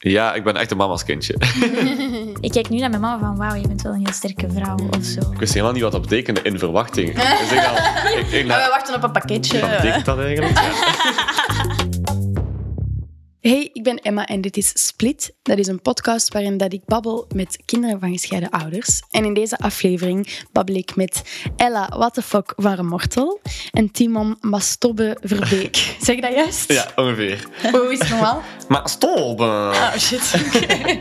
Ja, ik ben echt een mama's kindje. Ik kijk nu naar mijn mama van, wauw, je bent wel een heel sterke vrouw of zo. Ik wist helemaal niet wat dat betekende in verwachting. Dus ik al, ik, ik, Maar we wachten op een pakketje. wat betekent dat eigenlijk? Hey, ik ben Emma en dit is Split. Dat is een podcast waarin dat ik babbel met kinderen van gescheiden ouders. En in deze aflevering babbel ik met Ella What the fuck van Remortel en Timon Mastobbe Verbeek. Zeg ik dat juist? ja, ongeveer. Hoe is het normaal? Maar stop! Oh shit. Oké.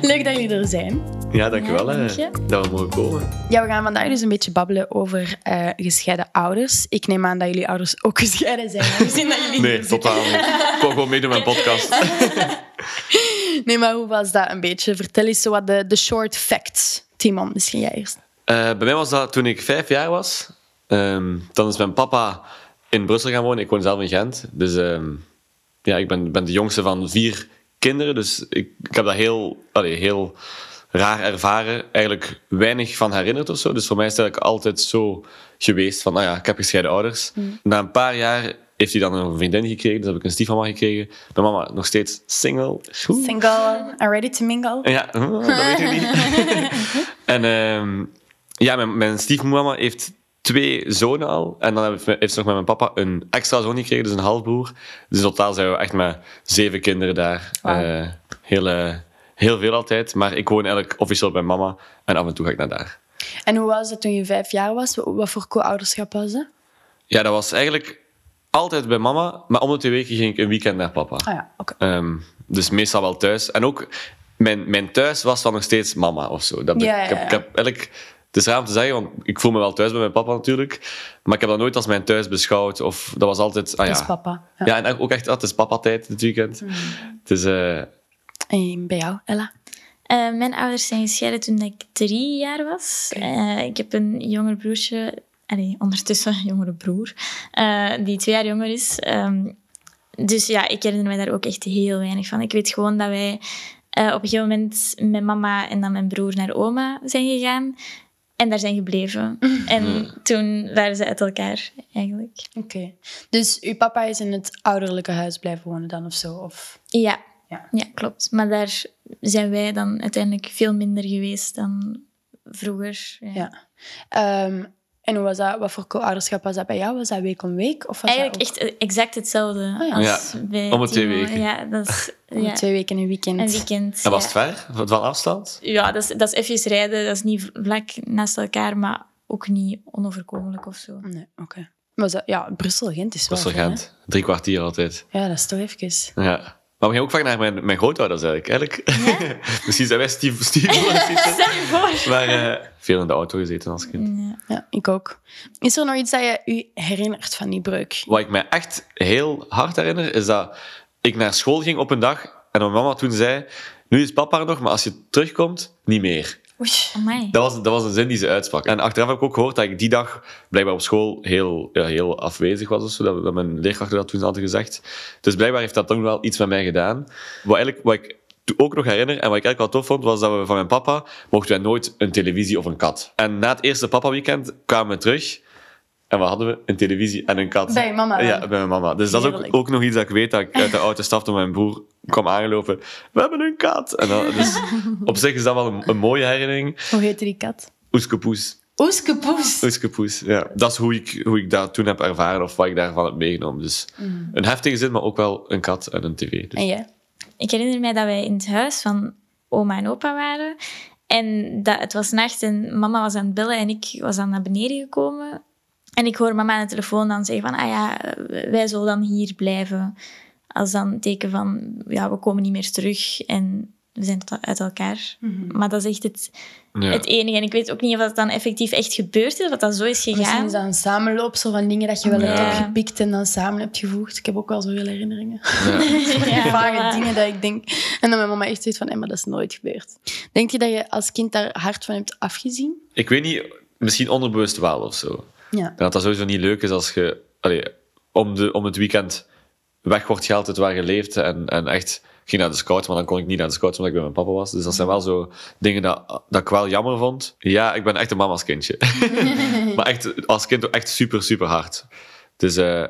Leuk dat jullie er zijn. Ja, dankjewel Ja, hè, dat we mogen komen. Ja, we gaan vandaag dus een beetje babbelen over eh, gescheiden ouders. Ik neem aan dat jullie ouders ook gescheiden zijn. Gezien dat jullie Nee, totaal niet. Ik wil gewoon meedoen met mijn podcast. Nee, maar hoe was dat een beetje? Vertel eens zo wat de, de short facts. Timon, misschien jij eerst. Eh, bij mij was dat toen ik vijf jaar was. Ehm, dan is mijn papa in Brussel gaan wonen. Ik woon zelf in Gent. Dus ehm, ja, ik ben, ben de jongste van vier kinderen. Dus ik, ik heb dat heel, allee, heel raar ervaren. Eigenlijk weinig van herinnerd of zo. Dus voor mij is het eigenlijk altijd zo geweest van, nou ja, ik heb gescheiden ouders. Na een paar jaar heeft hij dan een vriendin gekregen. Dus heb ik een stiefmama gekregen. Mijn mama nog steeds single. Oeh. Single, and ready to mingle. Ja, dat weet ik niet. en ehm, ja, mijn, mijn stiefmama heeft twee zonen al. En dan heeft, heeft ze nog met mijn papa een extra zoon gekregen, dus een halfbroer. Dus in totaal zijn we echt met zeven kinderen daar. Eh, heel, eh, heel veel altijd. Maar ik woon eigenlijk officieel bij mama. En af en toe ga ik naar daar. En hoe was dat toen je vijf jaar was? Wat voor co-ouderschap was dat? Ja, dat was eigenlijk altijd bij mama. Maar om de twee weken ging ik een weekend naar papa. Ah ja, oké. Ehm, dus meestal wel thuis. En ook mijn, mijn thuis was dan nog steeds mama of zo. Dat, Ja, ik, heb, ik heb eigenlijk, het is raar om te zeggen, want ik voel me wel thuis bij mijn papa natuurlijk. Maar ik heb dat nooit als mijn thuis beschouwd. Of dat was altijd. Ah, Dat ja. is papa. Ja. Ja, en ook echt, ah, het is papa-tijd dit weekend. Mm. Dus eh, En bij jou, Ella? Eh, mijn ouders zijn gescheiden toen ik drie jaar was. Eh, ik heb een jonger broertje, allee, ondertussen een jongere broer, eh, die twee jaar jonger is. Ehm, dus ja, ik herinner me daar ook echt heel weinig van. Ik weet gewoon dat wij eh, op een gegeven moment met mama en dan mijn broer naar oma zijn gegaan. En daar zijn gebleven. En toen waren ze uit elkaar, eigenlijk. Oké. Dus uw papa is in het ouderlijke huis blijven wonen dan of zo? Of... Ja. Ja. ja, klopt. Maar daar zijn wij dan uiteindelijk veel minder geweest dan vroeger. Ja. Ja. Ehm, en hoe was dat? Wat voor co-ouderschap was dat bij jou? Was dat week om week? Of was Eigenlijk dat echt exact hetzelfde Oh ja. als Ja, om de twee weken. Ja, dat is om ja, twee weken een weekend? een weekend. en was ja. het ver? Van afstand? Ja, dat is, dat is even rijden. Dat is niet vlak naast elkaar, maar ook niet onoverkomelijk of zo. Nee, oké. Was dat... Ja, Brussel-Gent is wel Brussel ver, hè? Gent. Drie kwartier altijd. Ja, dat is toch even... Ja. Maar we gingen ook vaak naar mijn, mijn grootouders eigenlijk. eigenlijk. Misschien zijn wij je voor. Maar eh, veel in de auto gezeten als kind. Ja. Ja, ik ook. Is er nog iets dat je u herinnert van die breuk? Wat ik mij echt heel hard herinner, is dat ik naar school ging op een dag en mijn mama toen zei, nu is papa er nog, maar als je terugkomt, niet meer. Oei. Amai. Dat was, dat was een zin die ze uitsprak. En achteraf heb ik ook gehoord dat ik die dag blijkbaar op school heel, ja, heel afwezig was. Of zo, dat, dat mijn leerkrachten dat toen hadden gezegd. Dus blijkbaar heeft dat toch wel iets met mij gedaan. Wat, eigenlijk, wat ik ook nog herinner en wat ik eigenlijk wel tof vond, was dat we van mijn papa mochten wij nooit een televisie of een kat. En na het eerste papa-weekend kwamen we terug en wat hadden we? Een televisie en een kat. Bij je mama dan? Ja, bij mijn mama. Dus dat is ook, ook nog iets dat ik weet, dat ik uit de auto stapte mijn broer kwam aangelopen. We hebben een kat! En dan, dus op zich is dat wel een, een mooie herinnering. Hoe heette die kat? Oeskepoes. Oeskepoes. Oeskepoes, ja. Dat is hoe ik, hoe ik dat toen heb ervaren of wat ik daarvan heb meegenomen. Dus een heftige zin, maar ook wel een kat en een tv. Dus. En jij? Ik herinner mij dat wij in het huis van oma en opa waren. En dat, het was nacht en mama was aan het bellen en ik was dan naar beneden gekomen. En ik hoor mama aan de telefoon dan zeggen van, ah ja, wij zullen dan hier blijven. Als dan teken van, ja, we komen niet meer terug en we zijn uit elkaar. Maar dat is echt het, Ja. het enige. En ik weet ook niet of dat dan effectief echt gebeurd is, of dat dat zo is Misschien gegaan. is dat een samenloopsel van dingen dat je wel hebt opgepikt en dan samen hebt gevoegd. Ik heb ook wel zoveel herinneringen. Ja. Ja, Vage dingen dat ik denk... En dan mijn mama echt zoiets van, Emma, dat is nooit gebeurd. Denk je dat je als kind daar hard van hebt afgezien? Ik weet niet, misschien onderbewust wel of zo. Ja. En dat dat sowieso niet leuk is als je allee, om, de, om het weekend weg wordt gehaald uit waar je leeft en, en echt ging naar de scouts, maar dan kon ik niet naar de scouts omdat ik bij mijn papa was. Dus dat zijn wel zo dingen dat, dat ik wel jammer vond. Ja, ik ben echt een mama's kindje. maar echt, als kind ook echt super, super hard. Dus eh,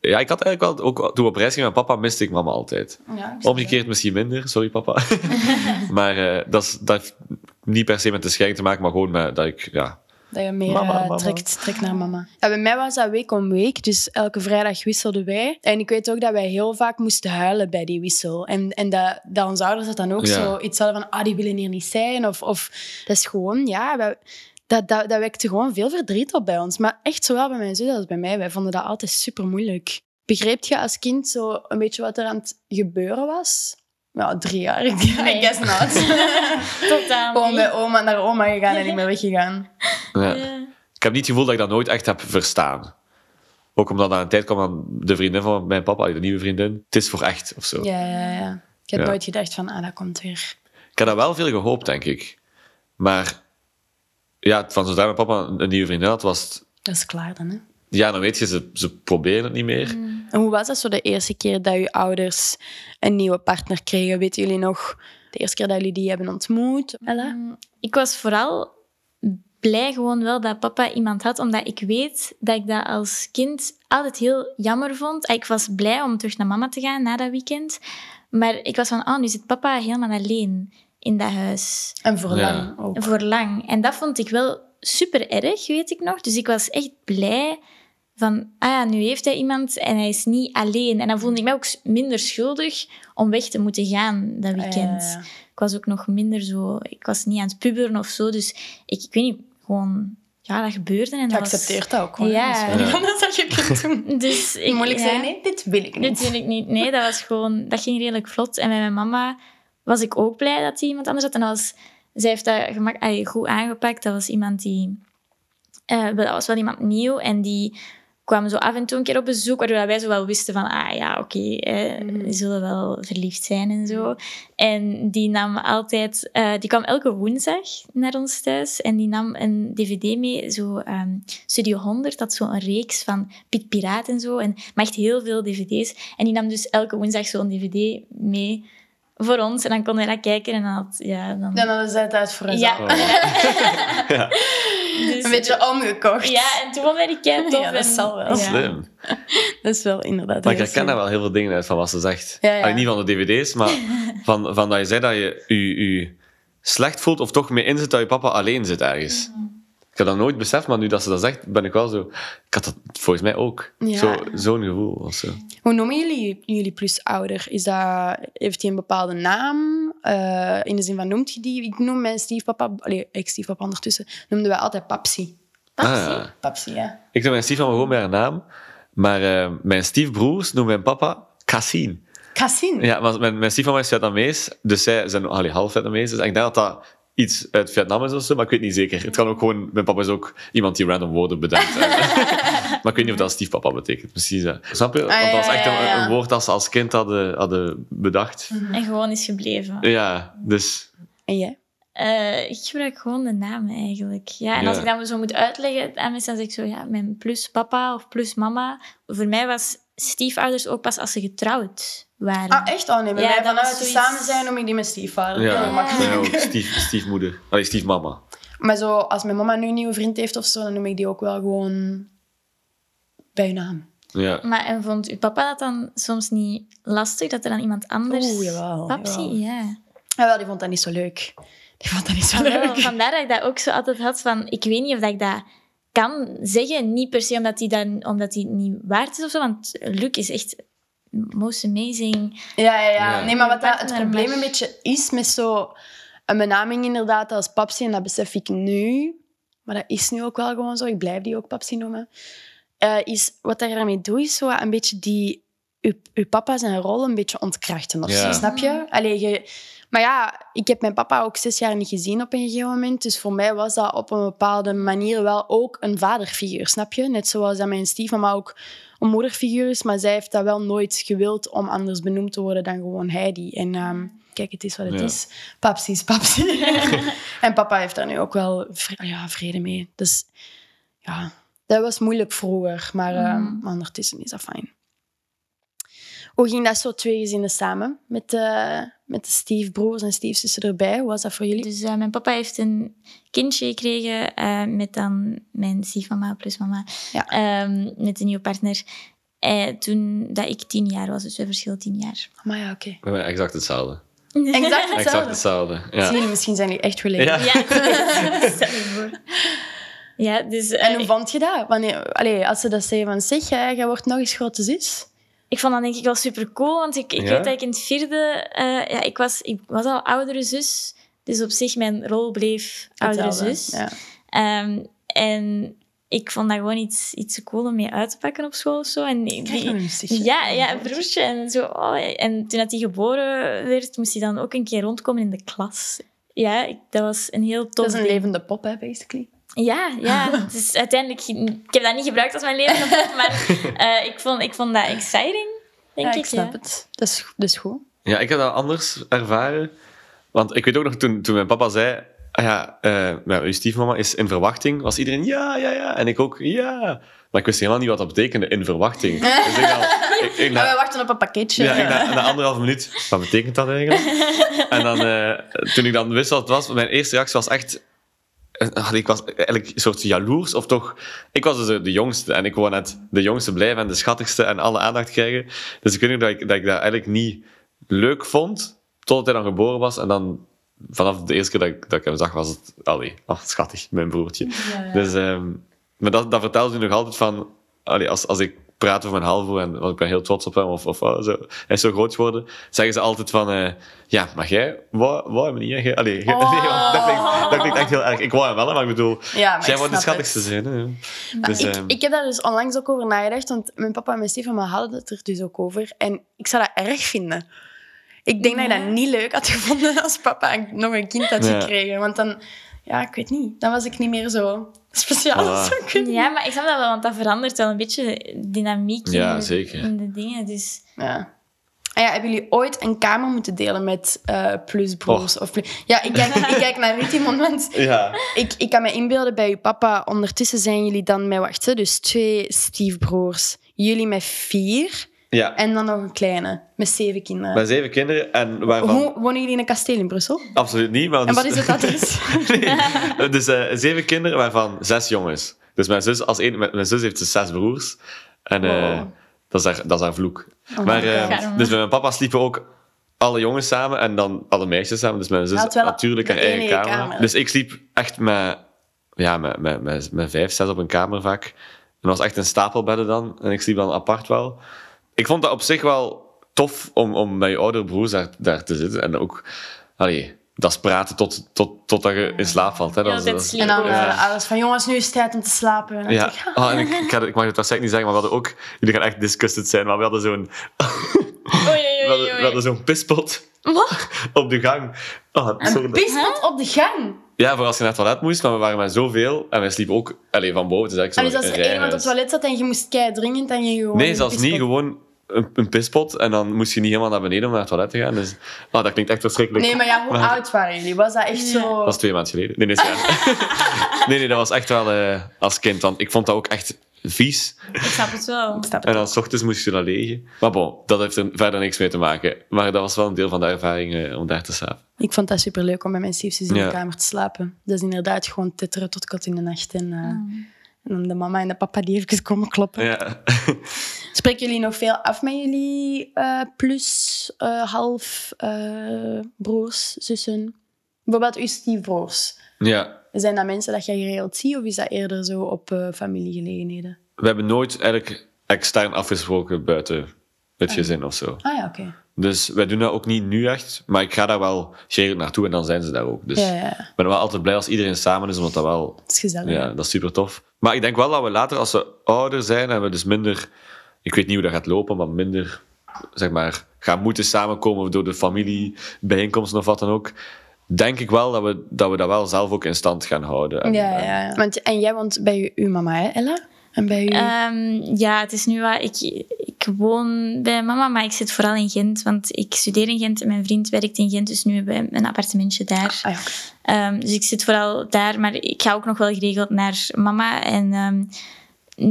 Ja, ik had eigenlijk wel... Ook toen we op reis gingen met papa, miste ik mama altijd. Ja, Omgekeerd misschien minder, sorry papa. maar eh, dat, is, dat heeft niet per se met de scheiding te maken, maar gewoon met dat ik... Ja, Dat je meer Mama, eh, mama. Trekt, trekt naar mama. Ja, bij mij was dat week om week, dus elke vrijdag wisselden wij. En ik weet ook dat wij heel vaak moesten huilen bij die wissel. En, en dat, dat onze ouders dat dan ook Ja. zo iets hadden van, ah, die willen hier niet zijn. Of, of dat is gewoon, ja, wij- dat, dat, dat wekte gewoon veel verdriet op bij ons. Maar echt zowel bij mijn zus als bij mij. Wij vonden dat altijd super moeilijk. Begreep je als kind zo een beetje wat er aan het gebeuren was? Ja, drie jaar. Ik Nee. guess not. Totaal Gewoon bij oma naar oma gegaan en niet meer weggegaan. ja. Ja. Ik heb niet het gevoel dat ik dat nooit echt heb verstaan. Ook omdat aan een tijd kwam dan de vriendin van mijn papa, de nieuwe vriendin. Het is voor echt, of zo. Ja, ja, ja. Ik heb Ja. nooit gedacht van, ah, dat komt weer. Ik had dat wel veel gehoopt, denk ik. Maar ja, van zodra mijn papa een nieuwe vriendin had, was het... Dat is klaar dan, hè? Ja, dan weet je, ze, ze proberen het niet meer. En hoe was dat zo de eerste keer dat je ouders een nieuwe partner kregen? Weten jullie nog de eerste keer dat jullie die hebben ontmoet? Ella? Mm, Ik was vooral blij gewoon wel dat papa iemand had, omdat ik weet dat ik dat als kind altijd heel jammer vond. Ik was blij om terug naar mama te gaan na dat weekend. Maar ik was van, oh, nu zit papa helemaal alleen in dat huis. En voor Ja. lang ook. Voor lang. En dat vond ik wel super erg, weet ik nog. Dus ik was echt blij van, ah ja, nu heeft hij iemand en hij is niet alleen. En dan voelde ik mij ook minder schuldig om weg te moeten gaan dat weekend. Ja, ja. Ik was ook nog minder zo... Ik was niet aan het puberen of zo, dus ik, ik weet niet, gewoon... Ja, dat gebeurde en Je dat was- accepteert dat ook gewoon. Ja. Dat is wel niet anders dat je kunt doen. Dus ik... Moeilijk ja. zijn, nee, dit wil ik niet. Dit wil ik niet. Nee, dat was gewoon... Dat ging redelijk vlot. En met mijn mama was ik ook blij dat hij iemand anders had. En dat was, zij heeft dat gemak, allee, goed aangepakt. Dat was iemand die... eh, dat was wel iemand nieuw en die kwam zo af en toe een keer op bezoek, waardoor wij zo wel wisten van, ah ja, oké, eh, die zullen wel verliefd zijn en zo. En die nam altijd, eh, die kwam elke woensdag naar ons thuis en die nam een dvd mee, zo ehm, Studio 100, dat zo'n reeks van Piet Piraat en zo, en maar echt heel veel dvd's. En die nam dus elke woensdag zo'n dvd mee voor ons en dan konden wij dat kijken en dan had, ja, dan... Dan hadden zij het uit voor Ja. jezelf. Dus- Een beetje omgekocht. Ja, en toen vonden wij die kei tof. Ja, dat en- zal wel. Ja. Slim. Dat is wel inderdaad Maar ik herken daar wel heel veel dingen uit van wat ze zegt. Ja, ja. Allee, niet van de dvd's, maar van, van dat je zei dat je je, je slecht voelt of toch mee inzet dat je papa alleen zit ergens. Mhm. Ik had dat nooit beseft, maar nu dat ze dat zegt, ben ik wel zo... Ik had dat volgens mij ook. Ja. Zo- Zo'n gevoel. Of zo. Hoe noemen jullie jullie plusouder? Is dat, heeft hij een bepaalde naam? Eh, in de zin van, noemt je die? Ik noem mijn stiefpapa... Allee, ex-stiefpapa ondertussen. Noemden wij altijd papsi. Ah. Papsi, ja. Ik noem mijn stiefmama gewoon bij haar naam, maar eh, mijn stiefbroers noemen mijn papa Cassin. Cassin. Ja, maar mijn, mijn stiefmama is Vietnamees, dus zij zijn allee, half Vietnamees. Dus ik denk dat dat iets uit Vietnam is of zo, maar ik weet niet zeker. Het kan ook gewoon... Mijn papa is ook iemand die random woorden bedenkt. maar ik weet niet of dat stiefpapa betekent. Precies, hè. Snap je? Want dat was echt ja, een, woord dat ze als kind hadden, hadden bedacht. En gewoon is gebleven. Ja, dus... En jij? Eh, ik gebruik gewoon de namen eigenlijk. Ja, en als Ja. ik dat zo moet uitleggen aan mensen, dan zeg ik zo, ja, mijn plus papa of plus mama. Voor mij was stiefouders ook pas als ze getrouwd waren. Ah, echt? Oh nee, bij Ja, mij vanuit zoiets- samen zijn noem ik die mijn stiefvader. Ja, makkelijk. ben ook stief, stiefmoeder. Allee, stiefmama. Maar zo, als mijn mama nu een nieuwe vriend heeft of zo, dan noem ik die ook wel gewoon bij hun naam. Ja. Maar en vond uw papa dat dan soms niet lastig, dat er dan iemand anders... Oeh, jawel, Papsi, jawel. ja. Jawel, die vond dat niet zo leuk. Die vond dat niet zo Ah, wel, leuk. vandaar dat ik dat ook zo altijd had van... Ik weet niet of dat ik dat kan zeggen. Niet per se omdat hij, dan, omdat hij niet waard is of zo. Want Luc is echt most amazing. Ja, ja, ja. Ja. Nee, maar wat dat, het probleem een beetje is met zo een benaming inderdaad als papsi, en dat besef ik nu, maar dat is nu ook wel gewoon zo, ik blijf die ook papsi noemen, eh, is wat je daarmee doet, is zo een beetje die, uw, uw papa zijn rol een beetje ontkrachten of Ja. zo, snap je? Allee, je? Maar ja, ik heb mijn papa ook zes jaar niet gezien op een gegeven moment, dus voor mij was dat op een bepaalde manier wel ook een vaderfiguur, snap je? Net zoals dat mijn stiefmama ook een moederfiguur is, maar zij heeft dat wel nooit gewild om anders benoemd te worden dan gewoon Heidi. En ehm, kijk, het is wat het Ja. is. Papsi is papsi. en papa heeft daar nu ook wel vre- ja, vrede mee. Dus ja, dat was moeilijk vroeger, maar ehm, Mhm. ondertussen is dat fijn. Hoe ging dat zo twee gezinnen samen? Met de, met de stiefbroers en stiefzussen erbij. Hoe was dat voor jullie? Dus eh, mijn papa heeft een kindje gekregen eh, met dan mijn stiefmama plus mama. Ja. Ehm, met een nieuwe partner. eh, toen dat ik tien jaar was. Dus we verschillen tien jaar. Maar ja, oké. We hebben exact hetzelfde. Exact Exact hetzelfde. hetzelfde. Ja. Zie je, misschien zijn die echt related. Ja. Ja, stel je voor. Ja, dus... eh, En hoe vond je dat? Wanneer, allee, als ze dat zeggen van, zeg, jij wordt nog eens grote zus. Ik vond dat denk ik wel super cool, want ik, ik Ja? weet dat ik in het vierde... eh, ja, ik was, ik was al oudere zus, dus op zich mijn rol bleef oudere Hetzelfde, zus. Ja. Ehm, en ik vond dat gewoon iets, iets cool om mee uit te pakken op school of zo. En die- ja, ja, een broertje. En, zo, oh, en toen dat hij geboren werd, moest hij dan ook een keer rondkomen in de klas. Ja, ik- dat was een heel tof Dat is een ding. levende pop, hè, basically. Ja, ja. Dus uiteindelijk... Ik heb dat niet gebruikt als mijn levende pop, maar eh, ik, vond, ik vond dat exciting, denk ja, ik. ik snap ja. het. Dat is, dat is goed. Ja, ik heb dat anders ervaren. Want ik weet ook nog, toen, toen mijn papa zei... Ah ja, eh, ja, uw stiefmama is in verwachting. Was iedereen ja, ja, ja. En ik ook ja. Maar ik wist helemaal niet wat dat betekende, in verwachting. Dus ik, al, ik, ik, Maar na, we wachten op een pakketje. ja, ik na, na anderhalf minuut, wat betekent dat eigenlijk? En dan, eh, toen ik dan wist wat het was, mijn eerste reactie was echt... eh, ah, Ik was eigenlijk een soort jaloers, of toch... Ik was dus de- jongste en ik wou net de jongste blijven en de schattigste en alle aandacht krijgen. Dus ik weet nog dat ik, dat ik dat eigenlijk niet leuk vond, totdat hij dan geboren was. En dan, vanaf de eerste keer dat ik, dat ik hem zag, was het... Allee, ah, schattig, mijn broertje. Dus, ehm, maar dat, dat vertelde ze nog altijd van... Allee, als, als ik praat over mijn halfbroer, en want ik ben heel trots op hem, of, of oh, zo, hij is zo groot geworden, zeggen ze altijd van... eh, ja, maar jij wou, wou hem niet, hè? Jij- Allee, jij- nee, want dat, klinkt, dat klinkt echt heel erg. Ik wou hem wel, maar ik bedoel... Ja, maar jij ik wou de schattigste het. zijn, hè? Dus, ik, ehm, ik heb daar dus onlangs ook over nagedacht, want mijn papa en mijn stiefmama hadden het er dus ook over. En ik zou dat erg vinden. Ik denk dat je dat niet leuk had gevonden als papa nog een kind had Ja. gekregen. Want dan, ja, ik weet niet, dan was ik niet meer zo speciaal. Ah. Zo kun je- Ja, maar ik snap dat wel, want dat verandert wel een beetje de dynamiek Ja, in, de, zeker. in de dingen. Dus Ja. Ah ja, hebben jullie ooit een kamer moeten delen met eh plusbroers? Of plus... Ja, ik kijk, ik kijk naar Ritimon, want ja. ik, ik kan me inbeelden bij uw papa. Ondertussen zijn jullie dan met, wacht, hè, dus twee stiefbroers. Jullie met vier. Ja, En dan nog een kleine, met zeven kinderen. met zeven kinderen, en waarvan... Hoe, wonen jullie in een kasteel in Brussel? Absoluut niet, maar... En dus- wat is het adres? Nee. Dus eh, zeven kinderen, waarvan zes jongens. Dus mijn zus, als een, mijn zus heeft dus zes broers. En eh, Wow. dat, is haar, dat is haar vloek. Oh maar, eh, dus met mijn papa sliepen ook alle jongens samen en dan alle meisjes samen. Dus mijn zus Had wel natuurlijk haar eigen kamer. kamer. Dus ik sliep echt met, ja, met, met, met, met vijf, zes op een kamer vaak. En dat was echt een stapelbedden dan. En ik sliep dan apart wel. Ik vond dat op zich wel tof om, om met je oudere broers daar, daar te zitten. En ook, allee, dat is praten tot, tot, totdat je in slaap valt. Hè. Dat is- dat is- En dan uh, alles van, jongens, nu is het tijd om te slapen. En ja, ik, oh, en ik, ik, mag het waarschijnlijk niet zeggen, maar we hadden ook... Jullie gaan echt disgusted zijn, maar we hadden zo'n... Oei, oei, We oei, hadden, hadden zo'n pispot op de gang. Oh, sorry. Een pispot op de gang. Ja, voor als je naar het toilet moest, maar we waren met zoveel. En wij sliepen ook alleen van boven. Dus En eigenlijk dus zo als een er iemand op het toilet zat en je moest kei dringend en je gewoon... Nee, zelfs niet. Gewoon een, een pispot. En dan moest je niet helemaal naar beneden om naar het toilet te gaan. Dus oh, dat klinkt echt verschrikkelijk. Nee, maar ja, hoe Maar- oud waren jullie? Was dat echt zo... Dat was twee maanden geleden. Nee, nee, nee, nee, dat was echt wel eh, als kind. Want ik vond dat ook echt vies. Ik snap het wel. Ik snap het. En dan s ochtends moest je dat legen. Maar bon, dat heeft er verder niks mee te maken. Maar dat was wel een deel van de ervaring eh, om daar te slapen. Ik vond dat superleuk om met mijn stiefzus in Ja. de kamer te slapen. Dat is inderdaad gewoon titteren tot kot in de nacht. En, eh, Mm. en dan de mama en de papa die even komen kloppen. Ja. Spreken jullie nog veel af met jullie eh, plus eh, half eh, broers, zussen? Bijvoorbeeld uw stiefbroers. Ja. Zijn dat mensen dat jij geregeld ziet of is dat eerder zo op eh, familiegelegenheden? We hebben nooit eigenlijk extern afgesproken buiten het gezin of zo. Ah ja, oké. Dus wij doen dat ook niet nu echt. Maar ik ga daar wel geregeld naartoe en dan zijn ze daar ook. Dus ja, ja. ik ben wel altijd blij als iedereen samen is, omdat dat wel... Dat is gezellig. Ja, dat is super tof. Maar ik denk wel dat we later, als we ouder zijn en we dus minder... Ik weet niet hoe dat gaat lopen, maar minder, zeg maar, gaan moeten samenkomen door de familiebijeenkomsten of wat dan ook. Denk ik wel dat we dat, we dat wel zelf ook in stand gaan houden. En- Ja, ja, ja. Want, en jij woont bij je, uw mama, hè, Ella? En bij u... Ehm, ja, het is nu wat... Ik, ik woon bij mama, maar ik zit vooral in Gent. Want ik studeer in Gent en mijn vriend werkt in Gent. Dus nu hebben we een appartementje daar. Ah, ja. Ehm, dus ik zit vooral daar. Maar ik ga ook nog wel geregeld naar mama. En ehm,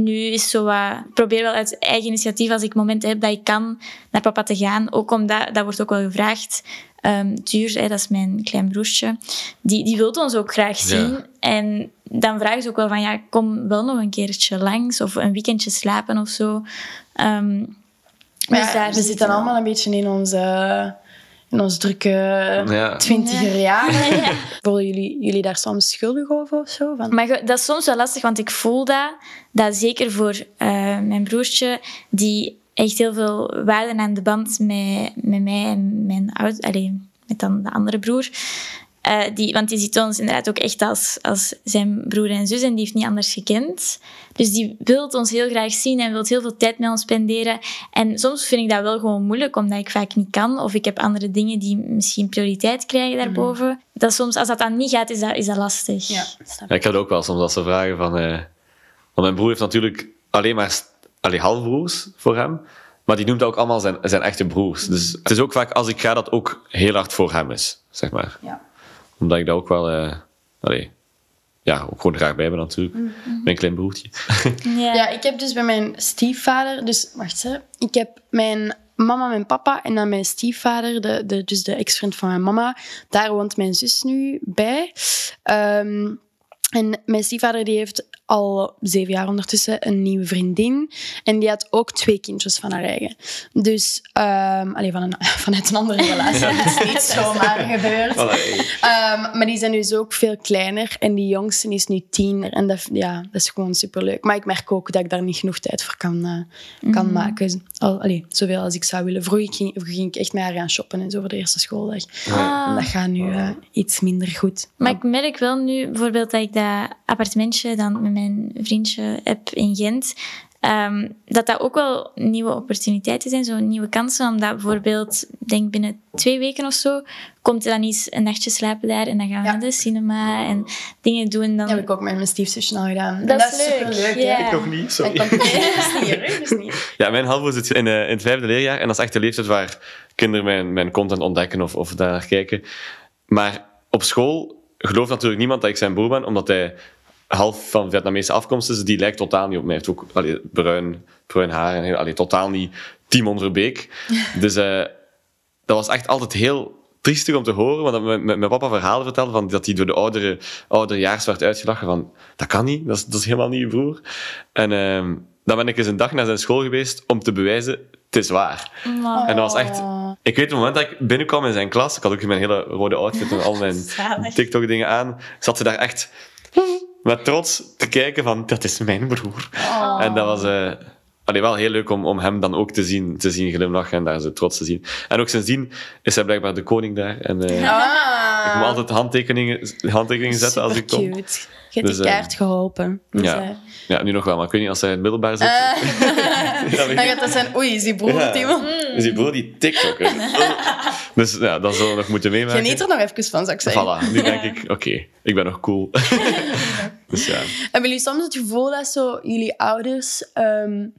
nu is zo wat... Ik probeer wel uit eigen initiatief, als ik momenten heb dat ik kan, naar papa te gaan. Ook omdat, dat wordt ook wel gevraagd. Um, Tuur, dat is mijn klein broertje, die, die wil ons ook graag zien. En dan vragen ze ook wel van, ja, kom wel nog een keertje langs of een weekendje slapen of zo. Um, dus ja, we zitten allemaal een beetje in onze in ons drukke ja. twintiger jaren. Ja. Voelen jullie, jullie daar soms schuldig over of zo? Van? Maar dat is soms wel lastig, want ik voel dat, dat zeker voor uh, mijn broertje, die echt heel veel waarde aan de band met, met mij en mijn oud, allez, met dan de andere broer. Uh, die, want die ziet ons inderdaad ook echt als, als zijn broer en zus en die heeft niet anders gekend. Dus die wil ons heel graag zien en wil heel veel tijd met ons spenderen. En soms vind ik dat wel gewoon moeilijk, omdat ik vaak niet kan. Of ik heb andere dingen die misschien prioriteit krijgen daarboven. Mm. Dat soms, als dat dan niet gaat, is dat, is dat lastig. Ja, ja ik heb ook wel soms als ze vragen van... Uh, want mijn broer heeft natuurlijk alleen maar alleen halfbroers voor hem. Maar die noemt ook allemaal zijn, zijn echte broers. Dus het is ook vaak, als ik ga, dat ook heel hard voor hem is, zeg maar. Ja omdat ik daar ook wel... Uh, allee, ja, ook gewoon graag bij ben natuurlijk. Mm Mijn klein broertje. Ja. ja, ik heb dus bij mijn stiefvader... Dus, wacht eens. Ik heb mijn mama, mijn papa en dan mijn stiefvader, de, de, dus de ex-vriend van mijn mama. Daar woont mijn zus nu bij. Um, en mijn stiefvader die heeft al zeven jaar ondertussen een nieuwe vriendin. En die had ook twee kindjes van haar eigen. Dus, um, alleen van een, vanuit een andere relatie. Dat is niet zomaar gebeurd. Um, maar die zijn dus ook veel kleiner. En die jongste is nu tien. En dat, ja, dat is gewoon superleuk. Maar ik merk ook dat ik daar niet genoeg tijd voor kan, uh, kan mm. maken. Al, allee, zoveel als ik zou willen. Vroeger ging, ging, ik echt met haar gaan shoppen en zo voor de eerste schooldag. Ah. En dat gaat nu uh, iets minder goed. Maar ik merk wel nu bijvoorbeeld dat ik dat appartementje dan met mijn vriendje heb in Gent, um, dat dat ook wel nieuwe opportuniteiten zijn, zo nieuwe kansen. Omdat bijvoorbeeld, denk binnen twee weken of zo, komt er dan eens een nachtje slapen daar en dan gaan we naar de cinema en dingen doen. Dan... Dat heb ik ook met mijn stiefzusje al gedaan. Dat, is leuk. superleuk. Ja. Ik nog niet, sorry. niet, Ja, mijn halve zit in, uh, in het vijfde leerjaar en dat is echt de leeftijd waar kinderen mijn, mijn content ontdekken of, of daar kijken. Maar op school gelooft natuurlijk niemand dat ik zijn broer ben, omdat hij half van Vietnamese afkomst is. Die lijkt totaal niet op mij. Hij heeft ook allee, bruin, bruin haar en allee, totaal niet Timon Verbeek. Dus uh, dat was echt altijd heel triestig om te horen, want mijn, papa verhalen vertelde van dat hij door de oudere, ouderejaars werd uitgelachen van dat kan niet, dat is, dat is helemaal niet je broer. En uh, dan ben ik eens een dag naar zijn school geweest om te bewijzen, het is waar. En dat was echt... Ik weet het moment dat ik binnenkwam in zijn klas, ik had ook mijn hele rode outfit en al mijn TikTok-dingen aan, zat ze daar echt met trots te kijken van, dat is mijn broer. Oh. En dat was... Uh, allee, wel heel leuk om, om hem dan ook te zien, te zien glimlachen en daar zo trots te zien. En ook sindsdien is hij blijkbaar de koning daar. En, uh, ah. Ik moet altijd handtekeningen, handtekeningen zetten als ik kom. cute. Je hebt dus, de kaart geholpen. Dus, ja. ja, nu nog wel, maar ik weet niet als hij in het middelbaar zit. Uh, dan gaat dat zijn, oei, is die broer ja. Timo? Is die broer die TikToker? dus ja, dat zullen we nog moeten meemaken. Geniet er nog even van, zou ik zeggen. Voilà, nu denk ik, oké, ik ben nog cool. dus ja. Hebben jullie soms het gevoel dat zo jullie ouders... Um,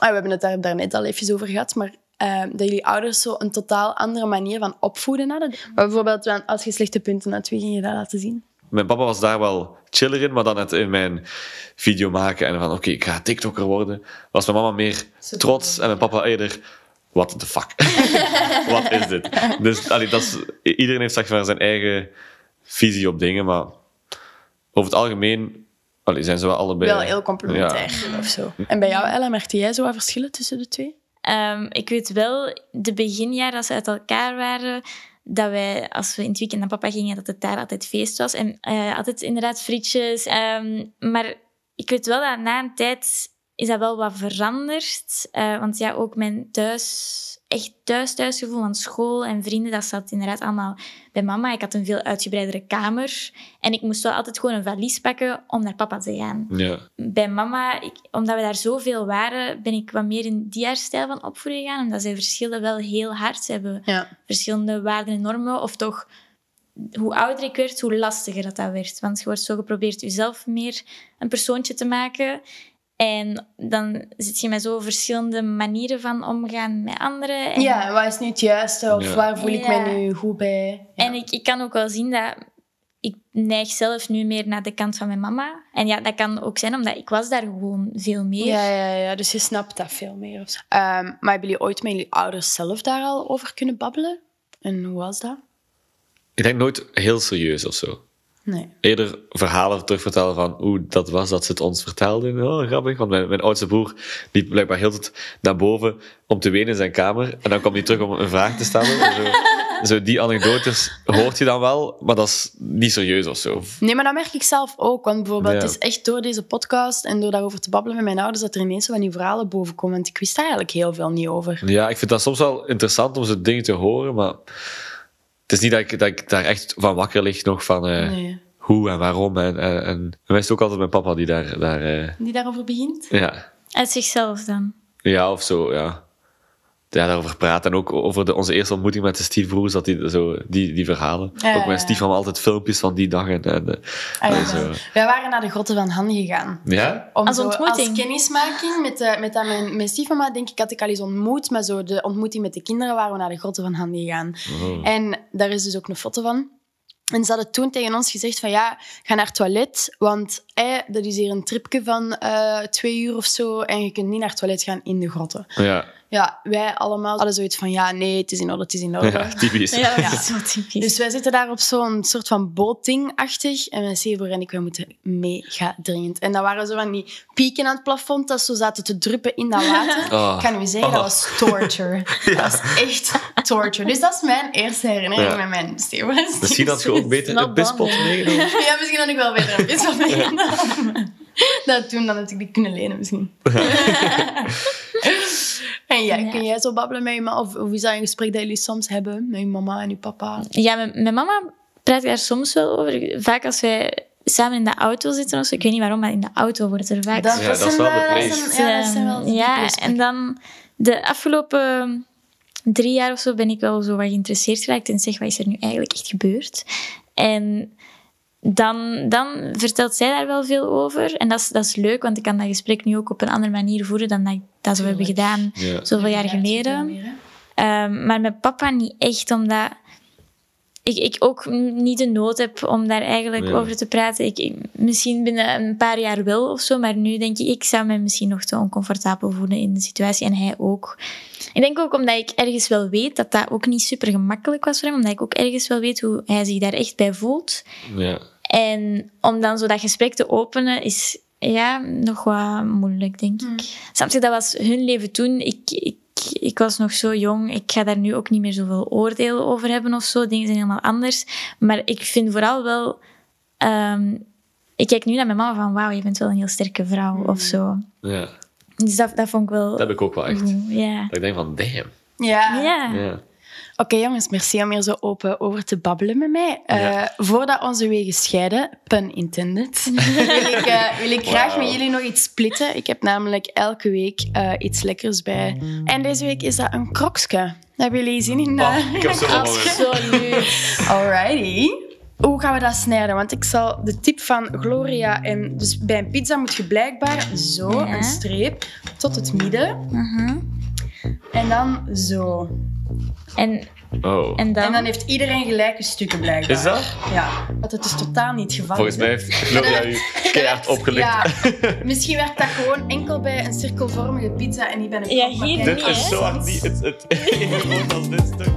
we hebben het daar net al even over gehad, maar uh, dat jullie ouders zo een totaal andere manier van opvoeden hadden. Maar bijvoorbeeld, als je slechte punten had, wie ging je dat laten zien? Mijn papa was daar wel chiller in, maar dan het in mijn video maken en van oké, ik ga TikToker worden, was mijn mama meer trots en mijn papa eerder what the fuck? Wat is dit? Dus allee, dat is, iedereen heeft zeg maar, zijn eigen visie op dingen, maar over het algemeen allee, zijn ze wel allebei... Wel heel complementair ja. of zo. En bij jou, Ella, merkte jij zo wat verschillen tussen de twee? Um, ik weet wel, de beginjaren als ze uit elkaar waren, dat wij, als we in het weekend naar papa gingen, dat het daar altijd feest was. En uh, altijd inderdaad frietjes. Um, maar ik weet wel dat na een tijd is dat wel wat veranderd. Uh, want ja, ook mijn thuis echt thuis thuisgevoel van school en vrienden, dat zat inderdaad allemaal bij mama. Ik had een veel uitgebreidere kamer en ik moest wel altijd gewoon een valies pakken om naar papa te gaan. Ja. Bij mama, ik, omdat we daar zoveel waren, ben ik wat meer in die haar stijl van opvoeden gegaan, omdat zij verschillen wel heel hard. Ze hebben verschillende waarden en normen, of toch hoe ouder ik werd, hoe lastiger dat, dat werd. Want je wordt zo geprobeerd jezelf meer een persoontje te maken. En dan zit je met zo verschillende manieren van omgaan met anderen. En ja, wat is nu het juiste? Of waar voel ik mij nu goed bij? En ik, ik kan ook wel zien dat ik neig zelf nu meer naar de kant van mijn mama. En ja, dat kan ook zijn omdat ik was daar gewoon veel meer. Ja, ja, ja dus je snapt dat veel meer. Um, maar hebben jullie ooit met jullie ouders zelf daar al over kunnen babbelen? En hoe was dat? Ik denk nooit heel serieus of zo. Nee. Eerder verhalen terugvertellen van hoe dat was dat ze het ons vertelden. Oh, grappig. Want mijn, mijn oudste broer liep blijkbaar heel tijd naar boven om te wenen in zijn kamer. En dan kwam hij terug om een vraag te stellen. En Zo, zo die anekdotes hoort je dan wel, maar dat is niet serieus of zo. Nee, maar dat merk ik zelf ook. Want bijvoorbeeld, Ja. het is echt door deze podcast en door daarover te babbelen met mijn ouders, dat er ineens zo van die verhalen boven komen. Want ik wist daar eigenlijk heel veel niet over. Ja, ik vind dat soms wel interessant om zo'n dingen te horen, maar het is niet dat ik, dat ik daar echt van wakker lig nog van eh, Nee. hoe en waarom. En, en, en wij is ook altijd mijn papa die daar, daar eh, Die daarover begint? ja, Uit zichzelf dan. ja, of zo, ja. Ja, daarover praten. En ook over de, onze eerste ontmoeting met de stiefbroers, dat die, zo, die, die verhalen. Ja, ook mijn stief nam altijd filmpjes van die dag. En, en, eh, Ah, ja, en zo. Wij waren naar de grotten van Han gegaan. Ja? Om Als zo ontmoeting? Als kennismaking met, de, met dat mijn, mijn stiefmama, denk ik, had ik al eens ontmoet. Maar zo de ontmoeting met de kinderen waren we naar de grotten van Han gegaan. Oh. En daar is dus ook een foto van. En ze hadden toen tegen ons gezegd van ja, ga naar het toilet, want eh, dat is hier een tripje van eh, twee uur of zo en je kunt niet naar het toilet gaan in de grotten. Ja. Ja, wij allemaal hadden zoiets van ja, nee, het is in orde, het is in orde. ja, typisch. Ja, dat Ja. is zo typisch. Dus wij zitten daar op zo'n soort van bootding-achtig. En mijn stiefbroer en ik, wij moeten mega dringend. En dan waren zo van die pieken aan het plafond, dat zo zaten te druppen in dat water. Oh. Ik kan u zeggen, dat was torture. Dat was echt torture. Dus dat is mijn eerste herinnering Ja. met mijn stiefbroer. Misschien had je ook beter een bispot meegenomen. Ja, misschien had ik wel beter een van meegenomen. Dat toen dan had ik die kunnen lenen, misschien. en ja, Ja. kun jij zo babbelen met je mama? Of, of is dat een gesprek dat jullie soms hebben met je mama en je papa? Ja, met mijn mama praat ik daar soms wel over. Vaak als wij samen in de auto zitten of zo. Ik weet niet waarom, maar in de auto wordt er vaak... Ja, dat is wel de dat place. zijn- Ja, dat zijn wel de ja, en dan de afgelopen drie jaar of zo ben ik wel zo wat geïnteresseerd geraakt en zeg, wat is er nu eigenlijk echt gebeurd? En dan, dan vertelt zij daar wel veel over. En dat is, dat is leuk, want ik kan dat gesprek nu ook op een andere manier voeren dan dat ik dat zo hebben gedaan Ja. zoveel jaar Ja, geleden. Ehm, maar met papa niet echt, omdat ik, ik ook niet de nood heb om daar eigenlijk Ja. over te praten. Ik, ik- misschien binnen een paar jaar wel of zo, maar nu denk ik, ik zou me misschien nog te oncomfortabel voelen in de situatie en hij ook. Ik denk ook omdat ik ergens wel weet dat dat ook niet super gemakkelijk was voor hem, omdat ik ook ergens wel weet hoe hij zich daar echt bij voelt. Ja. En om dan zo dat gesprek te openen is ja, nog wat moeilijk, denk ik. Snap je, dat was hun leven toen. Ik, ik, ik was nog zo jong. Ik ga daar nu ook niet meer zoveel oordelen over hebben of zo. Dingen zijn helemaal anders. Maar ik vind vooral wel... ehm, ik kijk nu naar mijn mama van... Wauw, je bent wel een heel sterke vrouw of zo. ja. Dus dat, dat vond ik wel... Dat heb ik ook wel echt. goed, Ja. Dat ik denk van, damn. Ja. Ja. Ja. Oké jongens, merci om hier zo open over te babbelen met mij. Eh, Ja. Voordat onze wegen scheiden, pun intended, wil ik, eh, wil ik graag met jullie nog iets splitten. Ik heb namelijk elke week eh, iets lekkers bij. En deze week is dat een krokske. Hebben jullie zin in? Oh, ik heb zoveel momenten. Absoluut. Alrighty. Hoe gaan we dat snijden? Want ik zal de tip van Gloria en dus bij een pizza moet je blijkbaar zo Ja. een streep tot het midden Mhm. en dan zo. En, Oh. en dan... En dan heeft iedereen gelijke stukken blijkbaar. Is dat? Ja, want het is totaal niet het geval. Volgens mij heeft Gloria u keihard opgelicht. Ja, misschien werkt dat gewoon enkel bij een cirkelvormige pizza en niet bij een Ja, hier Dit is zo hard niet het, het even groot als dit stuk.